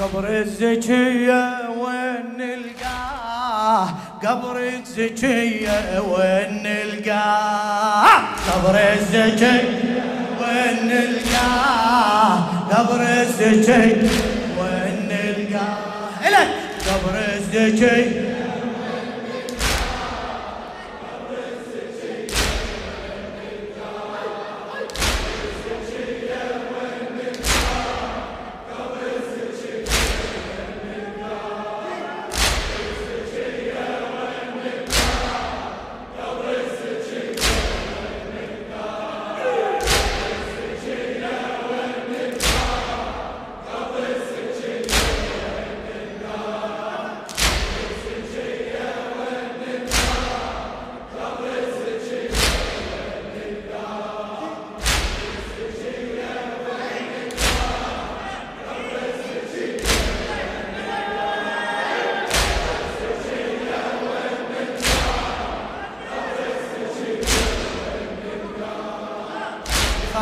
قبر الزكية وين نلقاه؟ قبر الزكية وين نلقاه؟ قبر الزكية وين نلقاه؟ قبر الزكية وين نلقاه؟ قبر الزكية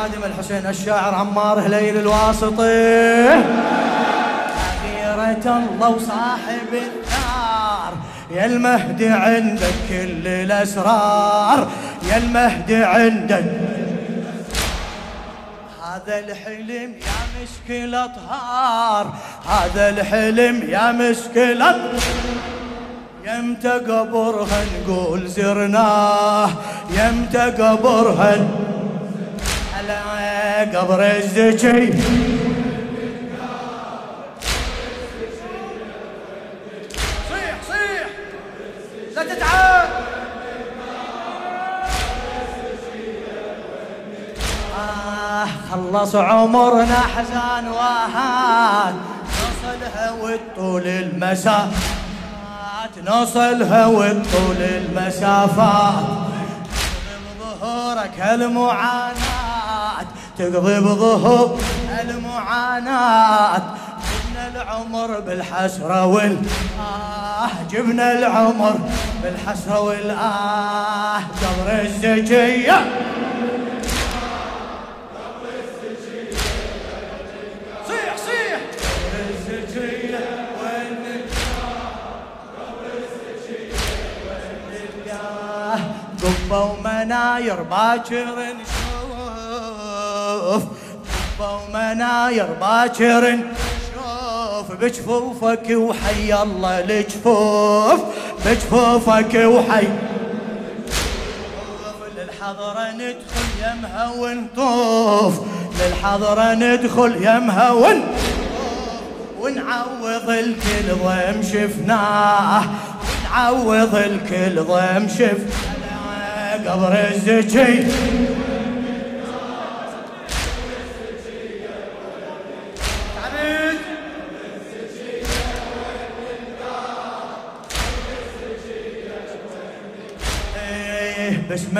خادم الحسين الشاعر عمار هليل الواسطي. خيرة الله وصاحب الثار يا المهدي عندك كل الأسرار يا المهدي عندك هذا الحلم يا مشكلة طهار هذا الحلم يا مشكلة يمتى قبرها نقول زرناه يمتى قبرها قبر الزكي صيح صيح. لا تتعب. آه خلص عمرنا حزان وهان نوصلها وطول المسافات نوصلها وطول المسافات. ظهورك المعاناة تقضي بظهور المعاناة. جبنا العمر بالحسرة والآه. جبنا العمر بالحسرة والآه. قبر الزكية قبة ومناير باكر نشوف قبة ومناير باكر نشوف بجفوفك وحي الله الجفوف بجفوفك وحي. للحضرة ندخل يمها ونطوف للحضرة ندخل يمها ونطوف. ونعوض الكل ضيم شفناه ونعوض الكل ضيم شفناه. قبر الزكي.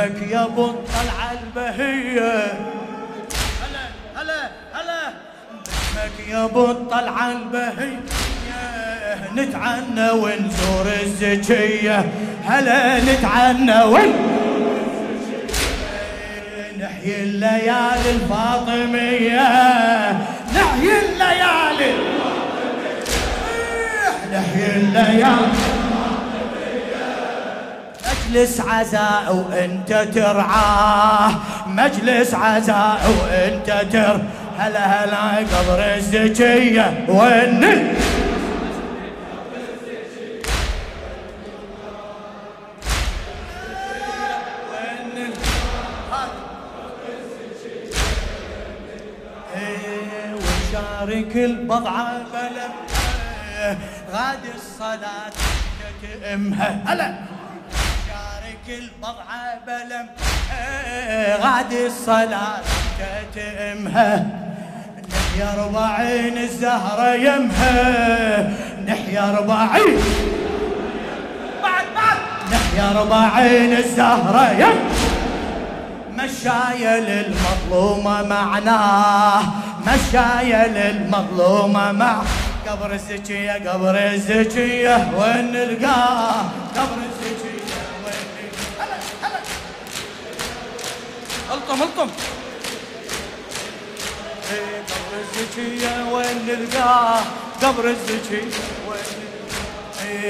باسمك يا ابو الطلعه البهيه هلا هلا هلا. باسمك يا ابو الطلعه البهيه نتعنى ونزور الزكيه هلا نتعنى ون نحيي الليالي الفاطمية. نحيي الليالي نحيي الليالي مجلس عزاء وانت ترعاه. مجلس عزاء وانت تر هلا هلا قبر الزكية. وين إيه، وشارك البضعة بلم غاد الصلاة تتئمها هلا. شارك البضعة بلم غاد الصلاة تتئمها نحيا ربعين الزهرة يمها نحيا ربعين بعد بعد. نحيا ربعين الزهرة يمها مشاية للمظلومة معناه مشاية للمظلومة مع. قبر الزكية قبر الزكية وين نلقاه؟ قبر الزكية. الطم إيه، قبر الزكية وين نلقاه قبر الزكية وين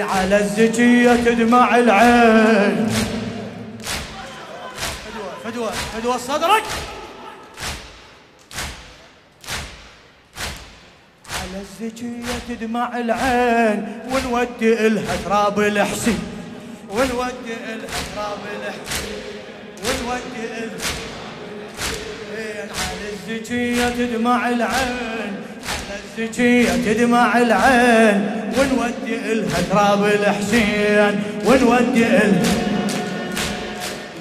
على الزكية تدمع العين. فدوة فدوة فدوة صدرك. على الزكية تدمع العين. ونودي إلها تراب الحسين. ونودي إلها تراب الحسين. ونودي إلها الزكية تدمع العين على الزكية تدمع العين. ونودي إلها تراب الحسين ونودي إلها.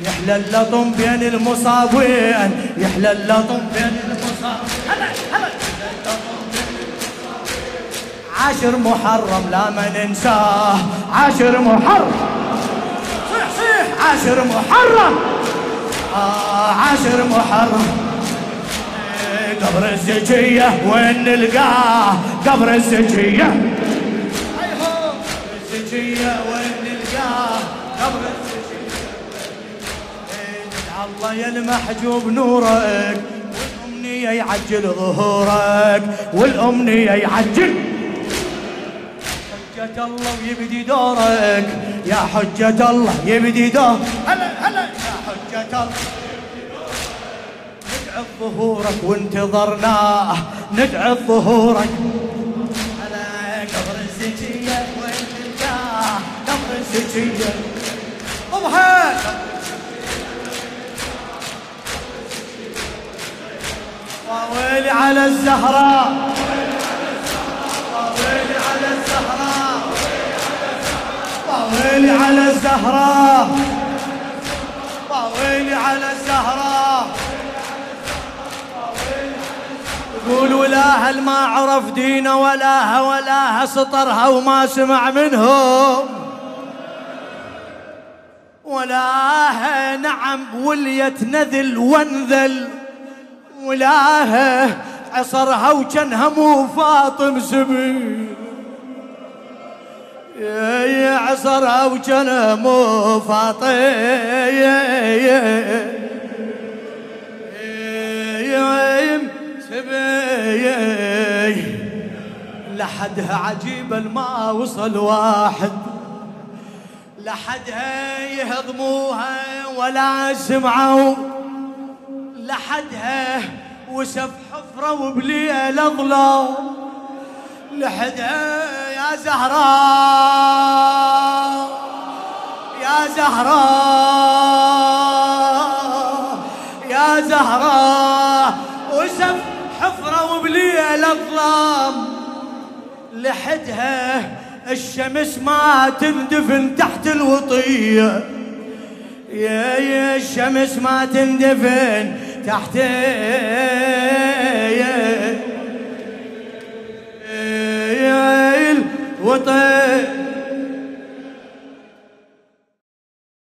يحلى اللطم بين المصابين يحلى اللطم بين المصابين. عاشر محرم لا ما ننساه. عاشر محرم. صيح صيح. عاشر محرم. آه عاشر محرم. قبر الزكية وين نلقاه؟ قبر الزكية الله يا المحجوب نورك والأمنية يعجل ظهورك والأمنية يعجل. حجة الله ويبدي دورك يا حجة الله يبدي دور. هلا هلا يا حجة الله. ظهورك وانتظرناه ندعي ظهورك على قبر الزكية وين تلقاه قبر الزكية اضحك ويلي على الزهراء ويلي على الزهراء ويلي على الزهراء ويلي على الزهراء يقول ولا هل ما عرف دينه ولا ولا سطرها وما سمع منهم. ولا نعم وليت نذل وانذل. ولا عصرها وجنها مو فاطم سبيل يا عصرها وجنها مو فاطم. لحدها عجيب ما وصل واحد. لحدها يهضموها ولا سمعوا. لحدها وسف حفرة وبليل ظلام لحدها يا زهراء يا زهراء يا زهراء وسف حفرة وبليل الظلام لحدها الشمس ما تندفن تحت الوطية. يا يا الشمس ما تندفن تحت الوطية.